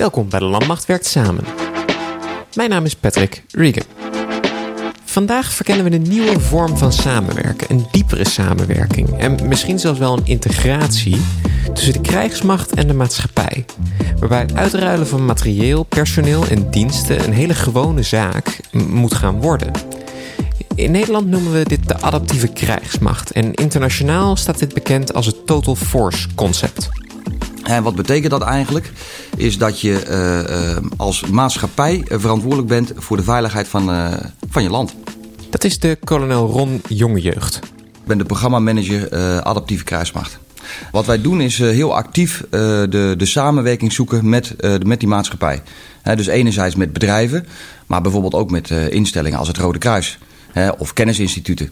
Welkom bij de Landmacht Werkt Samen. Mijn naam is Patrick Regan. Vandaag verkennen we een nieuwe vorm van samenwerken, een diepere samenwerking en misschien zelfs wel een integratie tussen de krijgsmacht en de maatschappij. Waarbij het uitruilen van materieel, personeel en diensten een hele gewone zaak moet gaan worden. In Nederland noemen we dit de adaptieve krijgsmacht en internationaal staat dit bekend als het Total Force concept. En wat betekent dat eigenlijk? Is dat je uh, uh, als maatschappij verantwoordelijk bent voor de veiligheid van, uh, van je land. Dat is de kolonel Ron Jongejeugd. Ik ben de programmamanager Adaptieve Krijgsmacht. Wat wij doen is heel actief de, de samenwerking zoeken met, met die maatschappij. dus enerzijds met bedrijven, maar bijvoorbeeld ook met instellingen als het Rode Kruis. of kennisinstituten.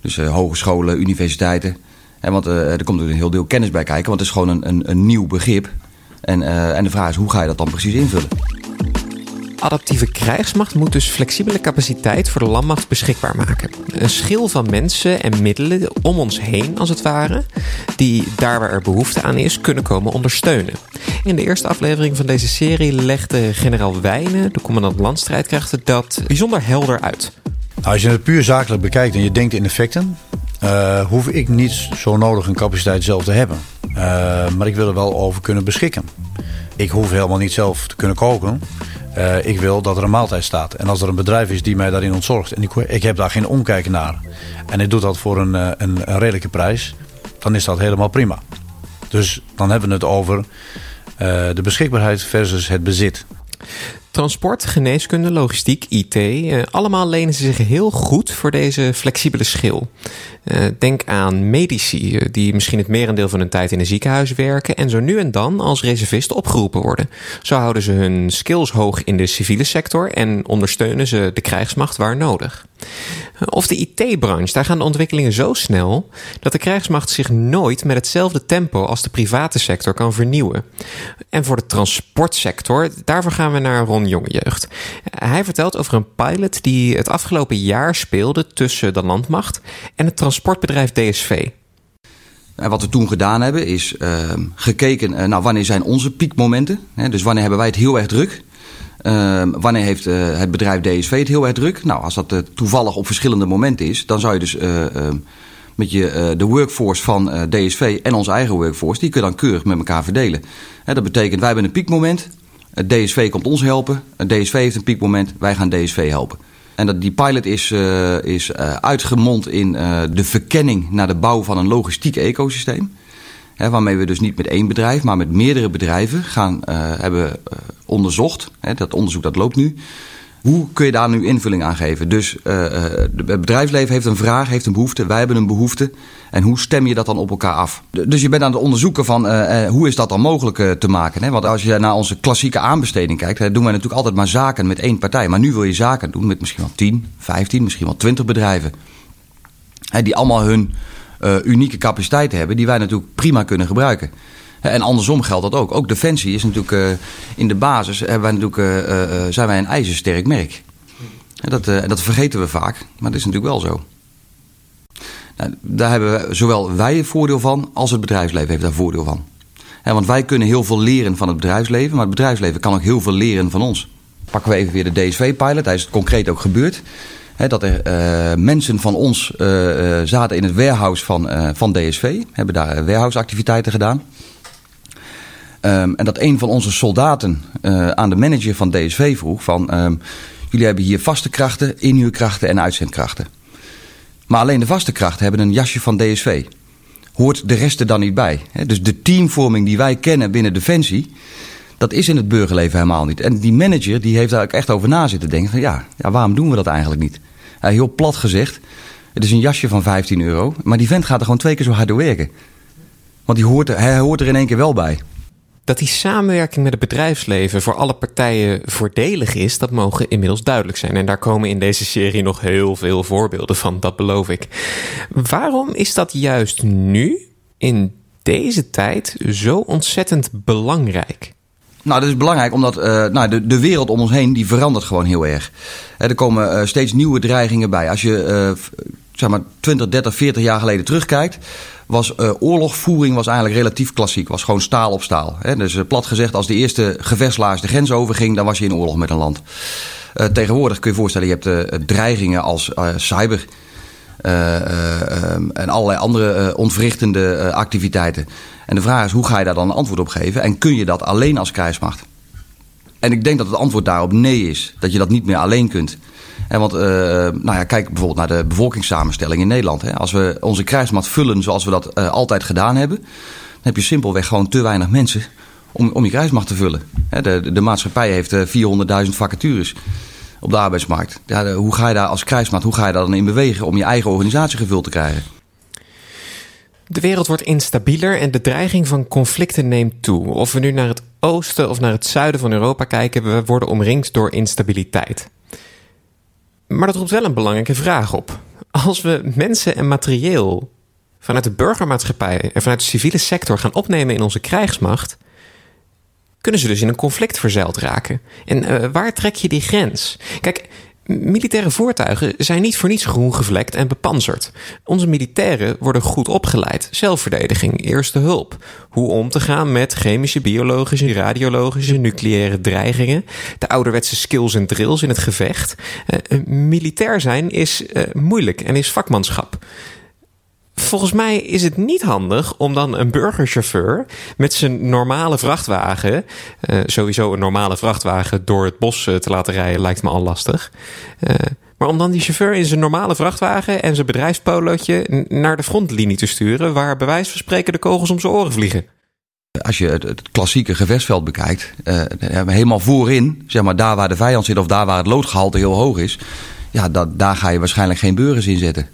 Dus hogescholen, universiteiten. En want uh, er komt er een heel deel kennis bij kijken, want het is gewoon een, een, een nieuw begrip. En, uh, en de vraag is, hoe ga je dat dan precies invullen? Adaptieve krijgsmacht moet dus flexibele capaciteit voor de landmacht beschikbaar maken. Een schil van mensen en middelen om ons heen, als het ware, die daar waar er behoefte aan is, kunnen komen ondersteunen. In de eerste aflevering van deze serie legde generaal Wijnen, de commandant landstrijdkrachten, dat bijzonder helder uit. Nou, als je het puur zakelijk bekijkt en je denkt in effecten, uh, hoef ik niet zo nodig een capaciteit zelf te hebben. Uh, maar ik wil er wel over kunnen beschikken. Ik hoef helemaal niet zelf te kunnen koken. Uh, ik wil dat er een maaltijd staat. En als er een bedrijf is die mij daarin ontzorgt... en ik, ik heb daar geen omkijken naar... en ik doe dat voor een, een, een redelijke prijs... dan is dat helemaal prima. Dus dan hebben we het over de beschikbaarheid versus het bezit. Transport, geneeskunde, logistiek, IT, eh, allemaal lenen ze zich heel goed voor deze flexibele schil. Eh, denk aan medici, eh, die misschien het merendeel van hun tijd in een ziekenhuis werken en zo nu en dan als reservist opgeroepen worden. Zo houden ze hun skills hoog in de civiele sector en ondersteunen ze de krijgsmacht waar nodig. Of de IT-branche, daar gaan de ontwikkelingen zo snel dat de krijgsmacht zich nooit met hetzelfde tempo als de private sector kan vernieuwen. En voor de transportsector, daarvoor gaan we naar Ron Jongejeugd. Hij vertelt over een pilot die het afgelopen jaar speelde tussen de landmacht en het transportbedrijf DSV. En wat we toen gedaan hebben is uh, gekeken uh, nou, wanneer zijn onze piekmomenten. Hè, dus wanneer hebben wij het heel erg druk. Uh, wanneer heeft uh, het bedrijf DSV het heel erg druk? Nou, als dat uh, toevallig op verschillende momenten is, dan zou je dus ehm, met je, de workforce van DSV en onze eigen workforce, die kun je dan keurig met elkaar verdelen. dat betekent, wij hebben een piekmoment, DSV komt ons helpen, DSV heeft een piekmoment, wij gaan DSV helpen. En dat, die pilot is, is uitgemond in de verkenning naar de bouw van een logistiek ecosysteem. Hè, waarmee we dus niet met één bedrijf, maar met meerdere bedrijven gaan, hebben onderzocht. Hè, dat onderzoek dat loopt nu. Hoe kun je daar nu invulling aan geven? Dus het bedrijfsleven heeft een vraag, heeft een behoefte. Wij hebben een behoefte. En hoe stem je dat dan op elkaar af? Dus je bent aan het onderzoeken van hoe is dat dan mogelijk te maken. Hè? Want als je naar onze klassieke aanbesteding kijkt, doen wij natuurlijk altijd maar zaken met één partij. Maar nu wil je zaken doen met misschien wel 10, 15, misschien wel 20 bedrijven. Hè, die allemaal hun unieke capaciteiten hebben, die wij natuurlijk prima kunnen gebruiken. En andersom geldt dat ook. Ook Defensie is natuurlijk in de basis wij natuurlijk, zijn wij een ijzersterk merk. Dat, dat vergeten we vaak, maar dat is natuurlijk wel zo. Nou, daar hebben we zowel wij voordeel van als het bedrijfsleven heeft daar voordeel van. want wij kunnen heel veel leren van het bedrijfsleven, maar het bedrijfsleven kan ook heel veel leren van ons. Pakken we even weer de DSV-pilot, daar is concreet ook gebeurd. Dat er uh, mensen van ons uh, zaten in het warehouse van, van DSV, hebben daar warehouse-activiteiten gedaan. Um, en dat een van onze soldaten aan de manager van DSV vroeg van... Um, jullie hebben hier vaste krachten, inhuurkrachten en uitzendkrachten. Maar alleen de vaste krachten hebben een jasje van DSV. Hoort de rest er dan niet bij? Dus de teamvorming die wij kennen binnen Defensie, dat is in het burgerleven helemaal niet. En die manager die heeft daar ook echt over na zitten denken van ja, ja waarom doen we dat eigenlijk niet? Heel plat gezegd, het is een jasje van 15 euro, maar die vent gaat er gewoon twee keer zo hard door werken. Want die hoort er, hij hoort er in één keer wel bij. Dat die samenwerking met het bedrijfsleven voor alle partijen voordelig is, dat mogen inmiddels duidelijk zijn. En daar komen in deze serie nog heel veel voorbeelden van, dat beloof ik. Waarom is dat juist nu, in deze tijd, zo ontzettend belangrijk? Nou, dat is belangrijk omdat uh, nou, de, de wereld om ons heen die verandert gewoon heel erg. er komen uh, steeds nieuwe dreigingen bij. Als je uh, zeg maar 20, 30, 40 jaar geleden terugkijkt, was oorlogvoering was eigenlijk relatief klassiek. Was gewoon staal op staal. Dus plat gezegd, als de eerste gevechtslaars de grens overging, dan was je in oorlog met een land. tegenwoordig kun je je voorstellen, je hebt dreigingen als cyber. en allerlei andere ontwrichtende activiteiten. En de vraag is, hoe ga je daar dan een antwoord op geven? En kun je dat alleen als krijgsmacht? En ik denk dat het antwoord daarop nee is. Dat je dat niet meer alleen kunt. En want, uh, nou ja, kijk bijvoorbeeld naar de bevolkingssamenstelling in Nederland. Hè. Als we onze krijgsmacht vullen zoals we dat uh, altijd gedaan hebben... dan heb je simpelweg gewoon te weinig mensen om, om je krijgsmacht te vullen. Hè, de, de, maatschappij heeft uh, 400.000 vacatures op de arbeidsmarkt. Ja, hoe ga je daar als krijgsmacht, hoe ga je daar dan in bewegen... om je eigen organisatie gevuld te krijgen? De wereld wordt instabieler en de dreiging van conflicten neemt toe. Of we nu naar het oosten of naar het zuiden van Europa kijken, we worden omringd door instabiliteit. Maar dat roept wel een belangrijke vraag op. Als we mensen en materieel vanuit de burgermaatschappij en vanuit de civiele sector gaan opnemen in onze krijgsmacht, kunnen ze dus in een conflict verzeild raken. En uh, waar trek je die grens? Kijk, Militaire voertuigen zijn niet voor niets groen gevlekt en bepanzerd. Onze militairen worden goed opgeleid. Zelfverdediging, eerste hulp. Hoe om te gaan met chemische, biologische, radiologische, nucleaire dreigingen. De ouderwetse skills en drills in het gevecht. Uh, militair zijn is uh, moeilijk en is vakmanschap. Volgens mij is het niet handig om dan een burgerchauffeur met zijn normale vrachtwagen, uh, sowieso een normale vrachtwagen door het bos uh, te laten rijden, lijkt me al lastig. Uh, maar om dan die chauffeur in zijn normale vrachtwagen en zijn bedrijfspolootje naar de frontlinie te sturen, waar bij wijze van spreken de kogels om zijn oren vliegen. Als je het, klassieke gevechtsveld bekijkt, helemaal voorin, zeg maar daar waar de vijand zit of daar waar het loodgehalte heel hoog is, ja, dat, daar ga je waarschijnlijk geen burgers in zetten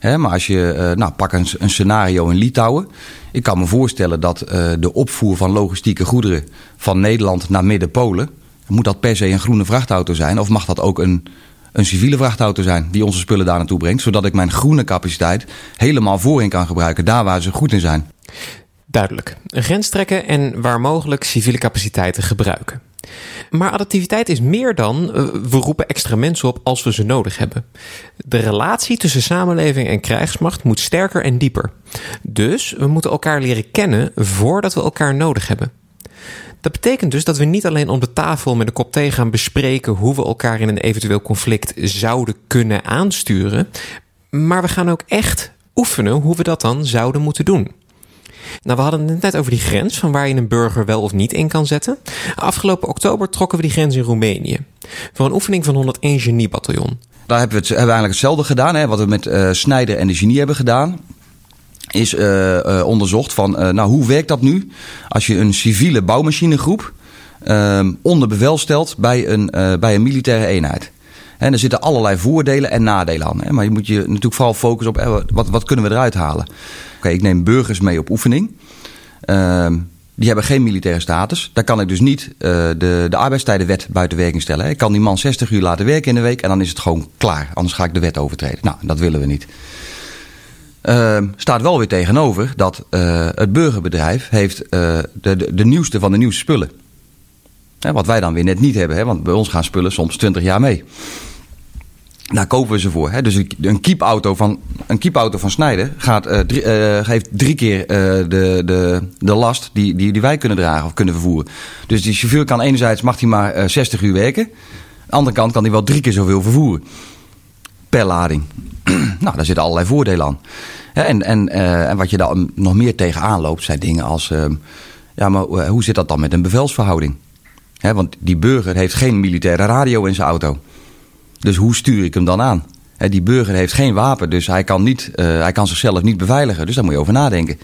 maar als je, uh, nou, pak een, een, scenario in Litouwen. Ik kan me voorstellen dat uh, de opvoer van logistieke goederen van Nederland naar Midden-Polen. Moet dat per se een groene vrachtauto zijn? Of mag dat ook een, een civiele vrachtauto zijn die onze spullen daar naartoe brengt? Zodat ik mijn groene capaciteit helemaal voorin kan gebruiken, daar waar ze goed in zijn. Duidelijk. Grens trekken en waar mogelijk civiele capaciteiten gebruiken. Maar adaptiviteit is meer dan uh, we roepen extra mensen op als we ze nodig hebben. De relatie tussen samenleving en krijgsmacht moet sterker en dieper. Dus we moeten elkaar leren kennen voordat we elkaar nodig hebben. Dat betekent dus dat we niet alleen om de tafel met een kop thee gaan bespreken hoe we elkaar in een eventueel conflict zouden kunnen aansturen, maar we gaan ook echt oefenen hoe we dat dan zouden moeten doen. Nou, we hadden het net over die grens van waar je een burger wel of niet in kan zetten. Afgelopen oktober trokken we die grens in Roemenië. Voor een oefening van 101 Geniebataljon. Daar hebben we, het, eigenlijk hetzelfde gedaan. Hè? Wat we met uh, Snijder en de Genie hebben gedaan. Is uh, uh, onderzocht van, nou hoe werkt dat nu als je een civiele bouwmachinegroep onder bevel stelt bij een, bij een militaire eenheid. En er zitten allerlei voordelen en nadelen aan. Maar je moet je natuurlijk vooral focussen op wat, wat kunnen we eruit halen ik neem burgers mee op oefening. Uh, die hebben geen militaire status. Daar kan ik dus niet uh, de, de arbeidstijdenwet buiten werking stellen. Ik kan die man 60 uur laten werken in de week en dan is het gewoon klaar. Anders ga ik de wet overtreden. Nou, dat willen we niet. Uh, staat wel weer tegenover dat uh, het burgerbedrijf heeft uh, de, de, de, nieuwste van de nieuwste spullen. Hè, wat wij dan weer net niet hebben, hè, want bij ons gaan spullen soms 20 jaar mee. Daar kopen we ze voor. Hè? Dus een kiepauto van, een kiepauto van Snijden gaat, uh, drie, uh, geeft drie keer uh, de, de, de last die, die, die wij kunnen dragen of kunnen vervoeren. Dus die chauffeur kan enerzijds mag hij maar 60 uur werken. Aan de andere kant kan hij wel drie keer zoveel vervoeren. Per lading. nou, daar zitten allerlei voordelen aan. En, en, en wat je daar nog meer tegenaan loopt zijn dingen als... Ehm, ja, maar hoe zit dat dan met een bevelsverhouding? want die burger heeft geen militaire radio in zijn auto. Dus hoe stuur ik hem dan aan? die burger heeft geen wapen, dus hij kan, niet, uh, hij kan zichzelf niet beveiligen. Dus daar moet je over nadenken.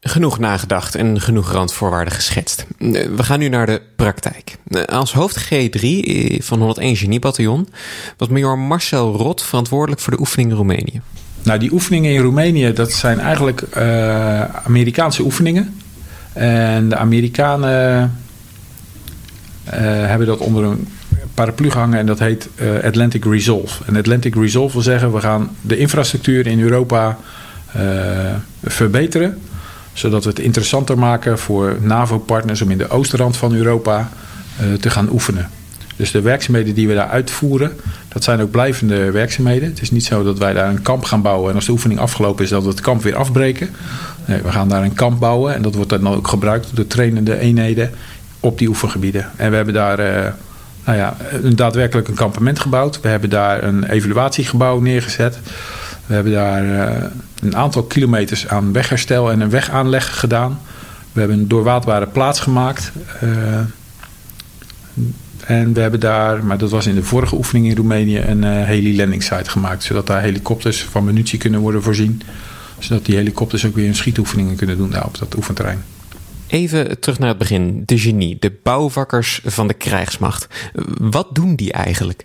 Genoeg nagedacht en genoeg randvoorwaarden geschetst. Eh, we gaan nu naar de praktijk. Eh, als hoofd G3 van 101 Geniebataljon was major Marcel Rot verantwoordelijk voor de oefening in Roemenië. Nou, die oefeningen in Roemenië, dat zijn eigenlijk uh, Amerikaanse oefeningen. En de Amerikanen uh, hebben dat onder een paraplu gehangen en dat heet uh, Atlantic Resolve. En Atlantic Resolve wil zeggen, we gaan de infrastructuur in Europa uh, verbeteren. Zodat we het interessanter maken voor NAVO-partners om in de oostrand van Europa te gaan oefenen. Dus de werkzaamheden die we daar uitvoeren, dat zijn ook blijvende werkzaamheden. Het is niet zo dat wij daar een kamp gaan bouwen en als de oefening afgelopen is, dat we het kamp weer afbreken. Nee, we gaan daar een kamp bouwen en dat wordt dan ook gebruikt door de trainende eenheden op die oefengebieden. En we hebben daar nou ja, een daadwerkelijk een kampement gebouwd. We hebben daar een evaluatiegebouw neergezet. We hebben daar uh, een aantal kilometers aan wegherstel en een wegaanleg gedaan. We hebben een doorwaadbare plaats gemaakt. Uh, en we hebben daar, maar dat was in de vorige oefening in Roemenië, een uh, heli landing site gemaakt. Zodat daar helikopters van munitie kunnen worden voorzien. Zodat die helikopters ook weer een schietoefeningen kunnen doen daar op dat oefenterrein. Even terug naar het begin. De genie, de bouwvakkers van de krijgsmacht. Wat doen die eigenlijk?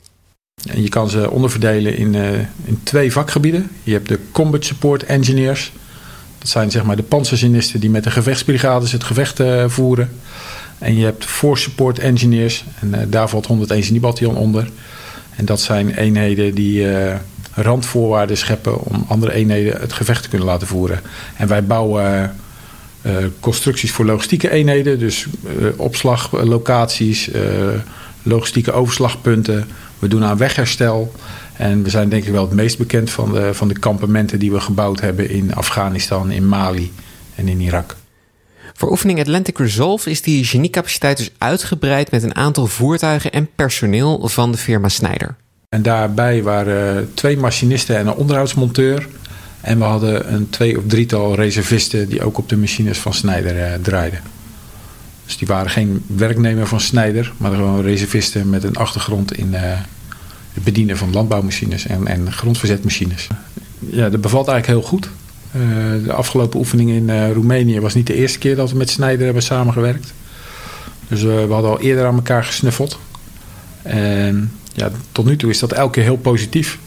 En je kan ze onderverdelen in, uh, in twee vakgebieden. Je hebt de combat support engineers. Dat zijn zeg maar de panzergenisten die met de gevechtsbrigades het gevecht uh, voeren. En je hebt force support engineers. En uh, daar valt 101 bataljon onder. En dat zijn eenheden die randvoorwaarden scheppen om andere eenheden het gevecht te kunnen laten voeren. En wij bouwen constructies voor logistieke eenheden. Dus opslaglocaties, logistieke overslagpunten. We doen aan wegherstel. En we zijn denk ik wel het meest bekend van de, van de kampementen die we gebouwd hebben in Afghanistan, in Mali en in Irak. Voor oefening Atlantic Resolve is die geniecapaciteit dus uitgebreid met een aantal voertuigen en personeel van de firma Snijder. En daarbij waren twee machinisten en een onderhoudsmonteur. En we hadden een twee of drietal reservisten die ook op de machines van Snijder uh, draaiden. Dus die waren geen werknemer van Snijder, maar gewoon reservisten met een achtergrond in uh, het bedienen van landbouwmachines en, en grondverzetmachines. Ja, dat bevalt eigenlijk heel goed. Uh, de afgelopen oefening in uh, Roemenië was niet de eerste keer dat we met Snijder hebben samengewerkt. Dus uh, we hadden al eerder aan elkaar gesnuffeld. En ja, tot nu toe is dat elke keer heel positief.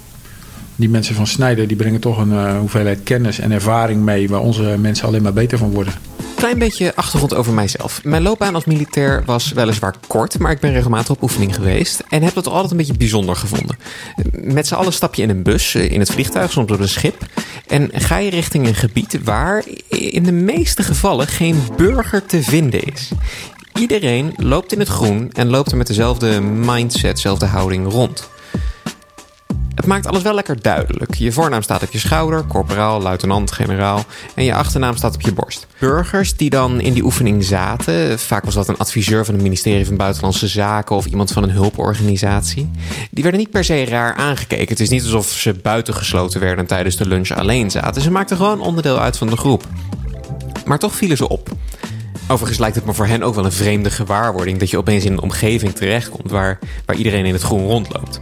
Die mensen van Snijder die brengen toch een hoeveelheid kennis en ervaring mee... waar onze mensen alleen maar beter van worden. Klein beetje achtergrond over mijzelf. Mijn loopbaan als militair was weliswaar kort, maar ik ben regelmatig op oefening geweest en heb dat altijd een beetje bijzonder gevonden. Met z'n allen stap je in een bus, in het vliegtuig, soms op een schip en ga je richting een gebied waar in de meeste gevallen geen burger te vinden is. Iedereen loopt in het groen en loopt er met dezelfde mindset, dezelfde houding rond. Maakt alles wel lekker duidelijk. Je voornaam staat op je schouder, corporaal, luitenant, generaal. En je achternaam staat op je borst. Burgers die dan in die oefening zaten, vaak was dat een adviseur van het ministerie van Buitenlandse Zaken of iemand van een hulporganisatie, die werden niet per se raar aangekeken. Het is niet alsof ze buitengesloten werden en tijdens de lunch alleen zaten. Ze maakten gewoon onderdeel uit van de groep. Maar toch vielen ze op. Overigens lijkt het me voor hen ook wel een vreemde gewaarwording dat je opeens in een omgeving terechtkomt waar, waar iedereen in het groen rondloopt.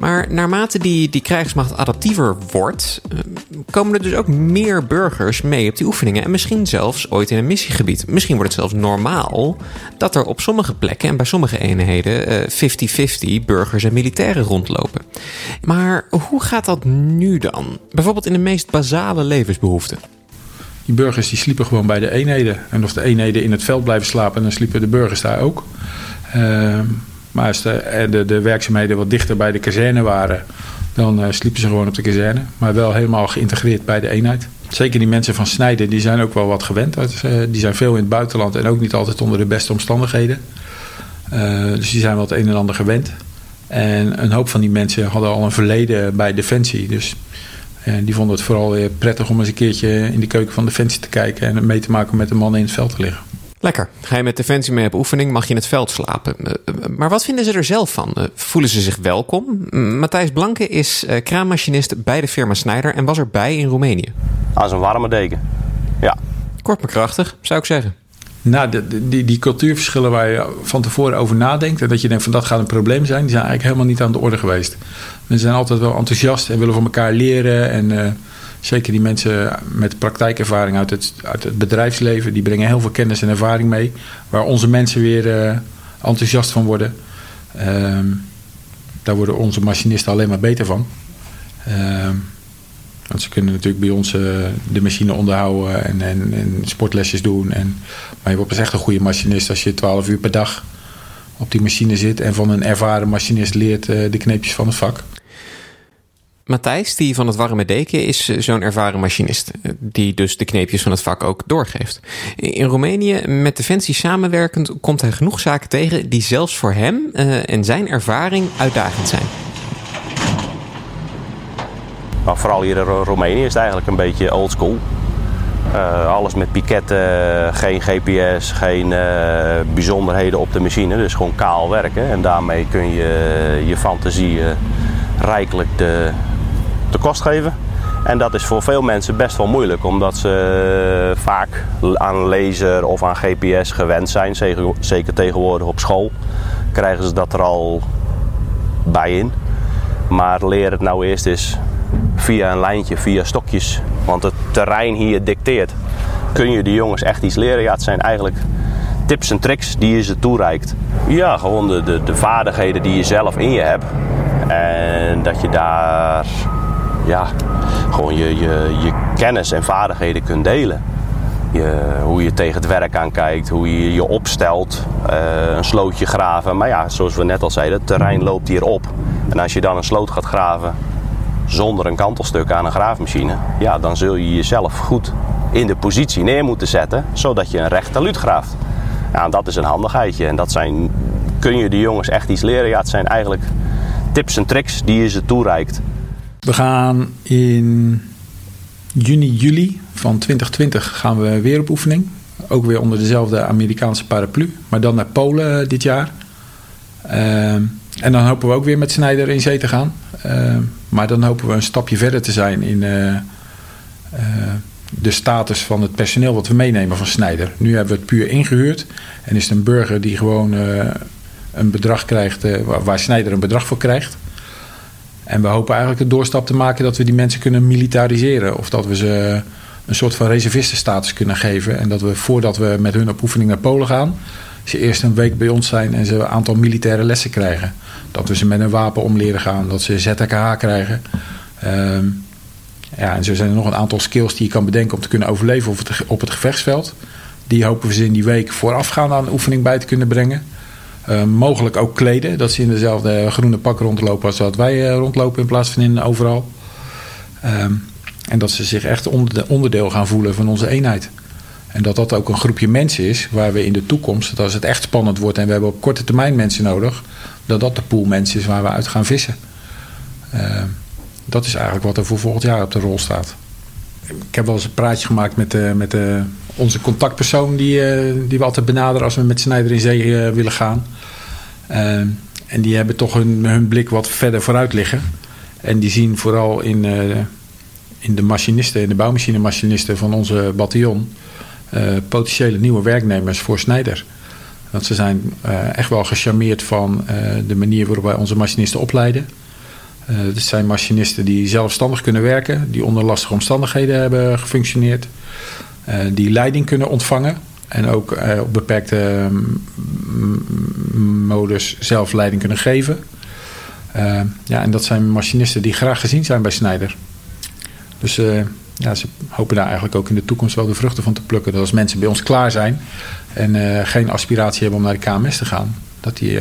Maar naarmate die, die krijgsmacht adaptiever wordt, eh, komen er dus ook meer burgers mee op die oefeningen. En misschien zelfs ooit in een missiegebied. Misschien wordt het zelfs normaal dat er op sommige plekken en bij sommige eenheden 50-50 uh, burgers en militairen rondlopen. Maar hoe gaat dat nu dan? Bijvoorbeeld in de meest basale levensbehoeften. Die burgers die sliepen gewoon bij de eenheden. En of de eenheden in het veld blijven slapen, dan sliepen de burgers daar ook. Uh, maar als de, de, de, werkzaamheden wat dichter bij de kazerne waren, dan uh, sliepen ze gewoon op de kazerne. Maar wel helemaal geïntegreerd bij de eenheid. Zeker die mensen van Snijden, die zijn ook wel wat gewend. Uh, die zijn veel in het buitenland en ook niet altijd onder de beste omstandigheden. Dus die zijn wel het een en ander gewend. En een hoop van die mensen hadden al een verleden bij Defensie. Dus die vonden het vooral weer prettig om eens een keertje in de keuken van Defensie te kijken en mee te maken met de mannen in het veld te liggen. Lekker. Ga je met Defensie mee op oefening, mag je in het veld slapen. Eh, eh, maar wat vinden ze er zelf van? Eh, voelen ze zich welkom? Matthijs Blanke is kraammachinist bij de firma Snijder en was erbij in Roemenië. Als een warme deken, ja. Kort maar krachtig, zou ik zeggen. Nou, die, die, die, cultuurverschillen waar je van tevoren over nadenkt... en dat je denkt van dat gaat een probleem zijn... die zijn eigenlijk helemaal niet aan de orde geweest. We zijn altijd wel enthousiast en willen van elkaar leren... en Zeker die mensen met praktijkervaring uit het, uit het bedrijfsleven, die brengen heel veel kennis en ervaring mee, waar onze mensen weer uh, enthousiast van worden. Uh, daar worden onze machinisten alleen maar beter van. Uh, want ze kunnen natuurlijk bij ons uh, de machine onderhouden en, en, en, sportlesjes doen. En, maar je wordt pas echt een goede machinist als je 12 uur per dag op die machine zit en van een ervaren machinist leert de kneepjes van het vak. Matthijs, die van het warme deken, is zo'n ervaren machinist. Die dus de kneepjes van het vak ook doorgeeft. In Roemenië, met Defensie samenwerkend, komt hij genoeg zaken tegen die zelfs voor hem en zijn ervaring uitdagend zijn. Maar vooral hier in Roemenië is het eigenlijk een beetje oldschool. Uh, alles met piketten, geen GPS, geen bijzonderheden op de machine. Dus gewoon kaal werken. En daarmee kun je je fantasie rijkelijk de, de kost geven. En dat is voor veel mensen best wel moeilijk, omdat ze vaak aan laser of aan GPS gewend zijn. Zeker tegenwoordig op school krijgen ze dat er al bij in. Maar leer het nou eerst eens via een lijntje, via stokjes. Want het terrein hier dicteert. Kun je de jongens echt iets leren? Ja, het zijn eigenlijk tips en tricks die je ze toereikt. Ja, gewoon de, de vaardigheden die je zelf in je hebt. En dat je daar ja, gewoon je, je, je kennis en vaardigheden kunt delen. Je, hoe je tegen het werk aankijkt, hoe je je opstelt, uh, een slootje graven. Maar ja, zoals we net al zeiden, het terrein loopt hier op. En als je dan een sloot gaat graven zonder een kantelstuk aan een graafmachine, ja, dan zul je jezelf goed in de positie neer moeten zetten, zodat je een rechte luut graaft. Dat is een handigheidje en dat zijn, kun je de jongens echt iets leren? Ja, het zijn eigenlijk tips en tricks die je ze toereikt. We gaan in juni, juli van 2020 gaan we weer op oefening. Ook weer onder dezelfde Amerikaanse paraplu, maar dan naar Polen dit jaar. Uh, en dan hopen we ook weer met Snijder in zee te gaan. Uh, maar dan hopen we een stapje verder te zijn in uh, uh, de status van het personeel wat we meenemen van Snijder. Nu hebben we het puur ingehuurd. En is het een burger die gewoon een bedrag krijgt, waar Snijder een bedrag voor krijgt. En we hopen eigenlijk de doorstap te maken dat we die mensen kunnen militariseren. Of dat we ze een soort van reservistenstatus kunnen geven. En dat we voordat we met hun op oefening naar Polen gaan, ze eerst een week bij ons zijn en ze een aantal militaire lessen krijgen. Dat we ze met een wapen om leren gaan, dat ze ZKH krijgen. Um, ja, en zo zijn er nog een aantal skills die je kan bedenken om te kunnen overleven op het, op het gevechtsveld. Die hopen we ze in die week voorafgaand aan de oefening bij te kunnen brengen. Uh, mogelijk ook kleden, dat ze in dezelfde groene pak rondlopen als dat wij uh, rondlopen in plaats van in overal. Um, en dat ze zich echt onderdeel gaan voelen van onze eenheid. En dat dat ook een groepje mensen is waar we in de toekomst, als het echt spannend wordt en we hebben op korte termijn mensen nodig, dat dat de pool mensen is waar we uit gaan vissen. Uh, dat is eigenlijk wat er voor volgend jaar op de rol staat. Ik heb wel eens een praatje gemaakt met, uh, met uh, onze contactpersoon die, die we altijd benaderen als we met Snijder in zee willen gaan. en die hebben toch hun, hun blik wat verder vooruit liggen. En die zien vooral in, in de machinisten, in de bouwmachinemachinisten van onze bataljon uh, potentiële nieuwe werknemers voor Snijder. Want ze zijn uh, echt wel gecharmeerd van uh, de manier waarop wij onze machinisten opleiden. het zijn machinisten die zelfstandig kunnen werken, die onder lastige omstandigheden hebben gefunctioneerd, die leiding kunnen ontvangen en ook op beperkte modus zelf leiding kunnen geven. ja, en dat zijn machinisten die graag gezien zijn bij Snijder. Dus ja, ze hopen daar eigenlijk ook in de toekomst wel de vruchten van te plukken. Dat als mensen bij ons klaar zijn en geen aspiratie hebben om naar de KMS te gaan, dat die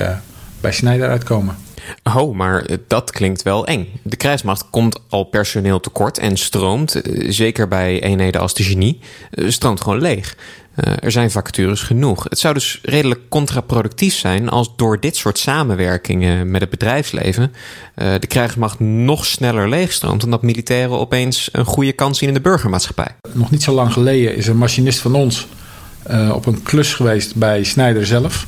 bij Snijder uitkomen. Oh, maar dat klinkt wel eng. De krijgsmacht komt al personeel tekort en stroomt, eh, zeker bij eenheden als de genie, stroomt gewoon leeg. Er zijn vacatures genoeg. Het zou dus redelijk contraproductief zijn als door dit soort samenwerkingen met het bedrijfsleven de krijgsmacht nog sneller leegstroomt en dat militairen opeens een goede kans zien in de burgermaatschappij. Nog niet zo lang geleden is een machinist van ons uh, op een klus geweest bij Snijder zelf.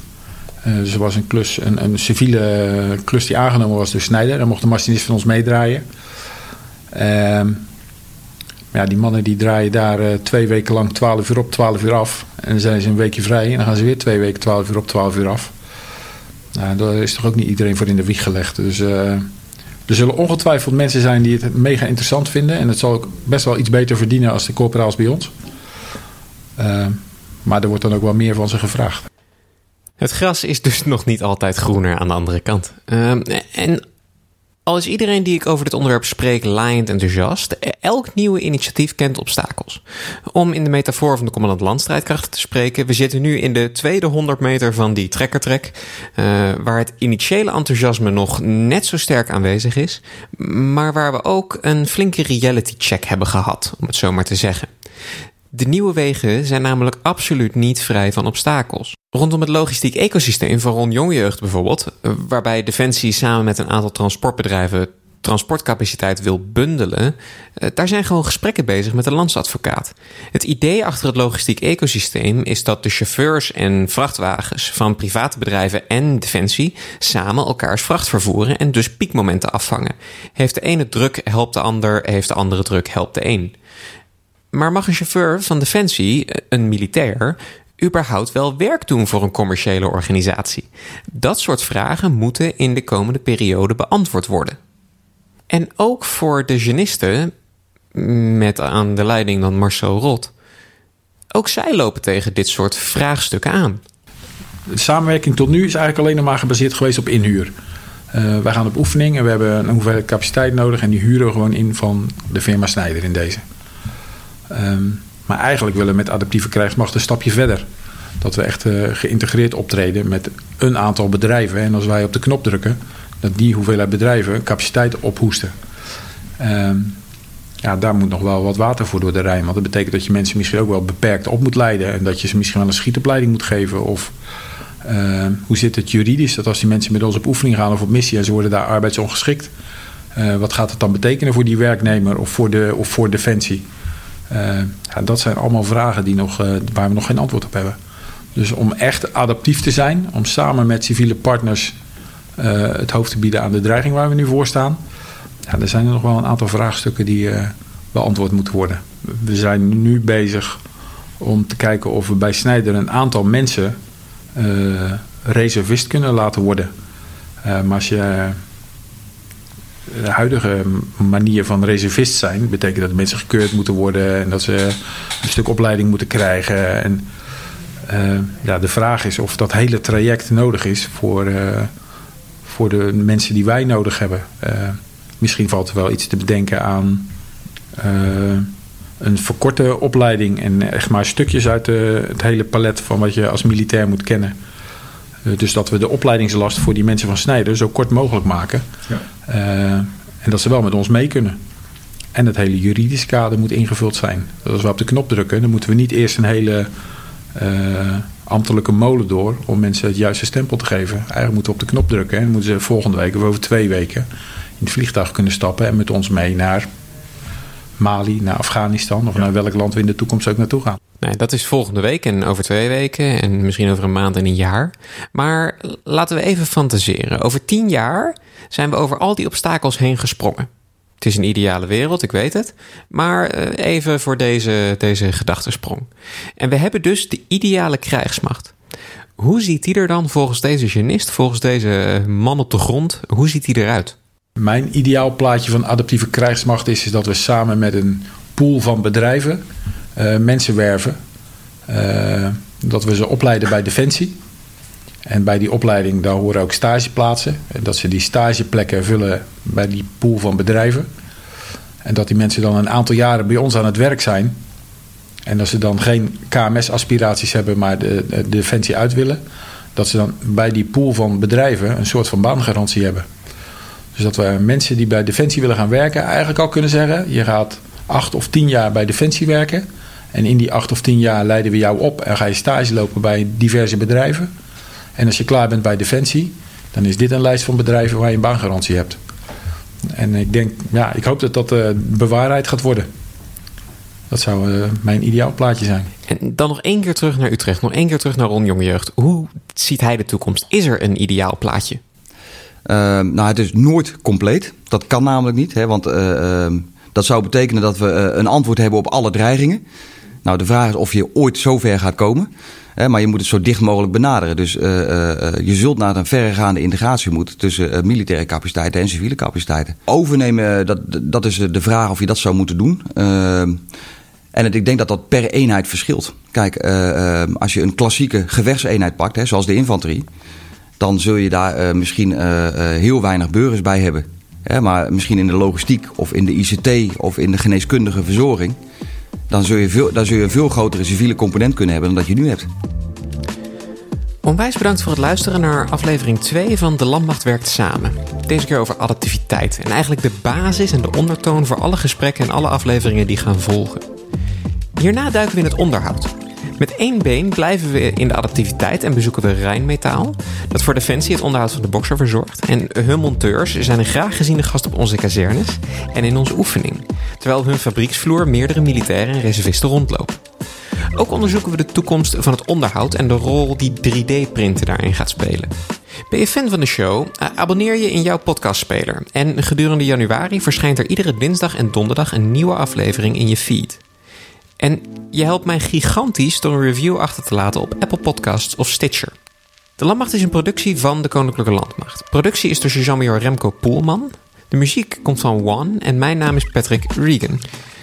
Dus er was een klus, een, civiele klus die aangenomen was door Snijder. Daar mocht de machinist van ons meedraaien. Ehm, ja, die mannen die draaien daar uh, twee weken lang 12 uur op, 12 uur af. En dan zijn ze een weekje vrij en dan gaan ze weer twee weken 12 uur op, 12 uur af. Nou, daar is toch ook niet iedereen voor in de wieg gelegd. Dus uh, er zullen ongetwijfeld mensen zijn die het mega interessant vinden. En het zal ook best wel iets beter verdienen als de corporaals bij ons. Uh, maar er wordt dan ook wel meer van ze gevraagd. Het gras is dus nog niet altijd groener aan de andere kant. en Al is iedereen die ik over dit onderwerp spreek laaiend enthousiast, elk nieuwe initiatief kent obstakels. Om in de metafoor van de commandant landstrijdkrachten te spreken, we zitten nu in de tweede 100 meter van die trekkertrek, uh, waar het initiële enthousiasme nog net zo sterk aanwezig is, maar waar we ook een flinke reality check hebben gehad, om het zo maar te zeggen. De nieuwe wegen zijn namelijk absoluut niet vrij van obstakels. Rondom het logistiek ecosysteem van Ron Jongjeugd bijvoorbeeld, waarbij Defensie samen met een aantal transportbedrijven transportcapaciteit wil bundelen, daar zijn gewoon gesprekken bezig met de landsadvocaat. Het idee achter het logistiek ecosysteem is dat de chauffeurs en vrachtwagens van private bedrijven en Defensie samen elkaars vracht vervoeren en dus piekmomenten afvangen. Heeft de ene druk, helpt de ander, heeft de andere druk, helpt de een. Maar mag een chauffeur van Defensie, een militair, überhaupt wel werk doen voor een commerciële organisatie? Dat soort vragen moeten in de komende periode beantwoord worden. En ook voor de genisten, met aan de leiding dan Marcel Rot, ook zij lopen tegen dit soort vraagstukken aan. De samenwerking tot nu is eigenlijk alleen nog maar gebaseerd geweest op inhuur. Uh, wij gaan op oefening en we hebben een hoeveelheid capaciteit nodig en die huren we gewoon in van de firma Snijder in deze. Um, maar eigenlijk willen we met adaptieve krijgsmacht een stapje verder. Dat we echt uh, geïntegreerd optreden met een aantal bedrijven. En als wij op de knop drukken, dat die hoeveelheid bedrijven capaciteit ophoesten. Um, ja, daar moet nog wel wat water voor door de Rijn. Want dat betekent dat je mensen misschien ook wel beperkt op moet leiden. En dat je ze misschien wel een schietopleiding moet geven. Of uh, hoe zit het juridisch? Dat als die mensen met ons op oefening gaan of op missie en ze worden daar arbeidsongeschikt. Uh, wat gaat het dan betekenen voor die werknemer of voor, de, of voor Defensie? Uh, ja, dat zijn allemaal vragen die nog, uh, waar we nog geen antwoord op hebben. Dus om echt adaptief te zijn, om samen met civiele partners uh, het hoofd te bieden aan de dreiging waar we nu voor staan. Ja, er zijn er nog wel een aantal vraagstukken die beantwoord moeten worden. We zijn nu bezig om te kijken of we bij Snijder een aantal mensen reservist kunnen laten worden. maar als je de huidige manier van reservist zijn betekent dat mensen gekeurd moeten worden en dat ze een stuk opleiding moeten krijgen. En uh, ja, de vraag is of dat hele traject nodig is voor, uh, voor de mensen die wij nodig hebben. Uh, misschien valt er wel iets te bedenken aan een verkorte opleiding en echt maar stukjes uit het hele palet van wat je als militair moet kennen. Dus dat we de opleidingslast voor die mensen van Snijder zo kort mogelijk maken. Ja. Uh, en dat ze wel met ons mee kunnen. En het hele juridische kader moet ingevuld zijn. Dat als we op de knop drukken, dan moeten we niet eerst een hele uh, ambtelijke molen door om mensen het juiste stempel te geven. Eigenlijk moeten we op de knop drukken en moeten ze volgende week of over twee weken in het vliegtuig kunnen stappen en met ons mee naar Mali, naar Afghanistan of naar welk land we in de toekomst ook naartoe gaan. Nee, dat is volgende week en over twee weken en misschien over een maand en een jaar. Maar laten we even fantaseren. Over tien jaar zijn we over al die obstakels heen gesprongen. Het is een ideale wereld, ik weet het. Maar eh, even voor deze, deze gedachtesprong. En we hebben dus de ideale krijgsmacht. Hoe ziet die er dan volgens deze genist, volgens deze man op de grond, hoe ziet die eruit? Mijn ideaal plaatje van adaptieve krijgsmacht is, is dat we samen met een pool van bedrijven mensen werven. Uh, dat we ze opleiden bij Defensie. En bij die opleiding daar horen ook stageplaatsen. En dat ze die stageplekken vullen bij die pool van bedrijven. En dat die mensen dan een aantal jaren bij ons aan het werk zijn. En dat ze dan geen KMS-aspiraties hebben, maar de, de, Defensie uit willen. Dat ze dan bij die pool van bedrijven een soort van baangarantie hebben. Dus dat we mensen die bij Defensie willen gaan werken, eigenlijk al kunnen zeggen: je gaat acht of tien jaar bij Defensie werken. En in die acht of tien jaar leiden we jou op en ga je stage lopen bij diverse bedrijven. En als je klaar bent bij Defensie, dan is dit een lijst van bedrijven waar je een baangarantie hebt. En ik denk, ja, ik hoop dat dat uh, bewaarheid gaat worden. Dat zou uh, mijn ideaal plaatje zijn. En dan nog één keer terug naar Utrecht, nog één keer terug naar Ron Jongejeugd. Hoe ziet hij de toekomst? Is er een ideaal plaatje? Uh, nou, het is nooit compleet. Dat kan namelijk niet, hè, want ehm, dat zou betekenen dat we een antwoord hebben op alle dreigingen. Nou, de vraag is of je ooit zover gaat komen. Hè, maar je moet het zo dicht mogelijk benaderen. Dus uh, uh, je zult naar een verregaande integratie moeten tussen militaire capaciteiten en civiele capaciteiten. Overnemen, dat, dat is de vraag of je dat zou moeten doen. En het, ik denk dat dat per eenheid verschilt. Kijk, als je een klassieke gevechtseenheid pakt, hè, zoals de infanterie, dan zul je daar misschien heel weinig burgers bij hebben. Hè, maar misschien in de logistiek of in de ICT of in de geneeskundige verzorging. Dan zul, je veel, dan zul je een veel grotere civiele component kunnen hebben dan dat je nu hebt. Onwijs bedankt voor het luisteren naar aflevering 2 van De Landmacht werkt samen. Deze keer over adaptiviteit en eigenlijk de basis en de ondertoon voor alle gesprekken en alle afleveringen die gaan volgen. Hierna duiken we in het onderhoud. Met één been blijven we in de adaptiviteit en bezoeken we Rijnmetaal, dat voor Defensie het onderhoud van de bokser verzorgt. En hun monteurs zijn een graag geziene gast op onze kazernes en in onze oefening, terwijl hun fabrieksvloer meerdere militairen en reservisten rondlopen. Ook onderzoeken we de toekomst van het onderhoud en de rol die 3D-printen daarin gaat spelen. Ben je fan van de show? Eh, abonneer je in jouw podcastspeler. En gedurende januari verschijnt er iedere dinsdag en donderdag een nieuwe aflevering in je feed. En je helpt mij gigantisch door een review achter te laten op Apple Podcasts of Stitcher. De Landmacht is een productie van de Koninklijke Landmacht. Productie is door Jean-Major Remco Poelman. De muziek komt van One en mijn naam is Patrick Regan.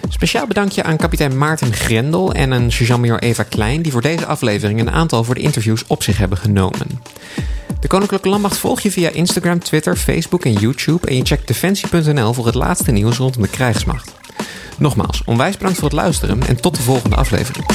Speciaal bedankje aan kapitein Maarten Grendel en een sergeant-major Eva Klein... die voor deze aflevering een aantal voor de interviews op zich hebben genomen. De Koninklijke Landmacht volg je via Instagram, Twitter, Facebook en YouTube... en je checkt defensie.nl voor het laatste nieuws rondom de krijgsmacht. Nogmaals, onwijs bedankt voor het luisteren en tot de volgende aflevering.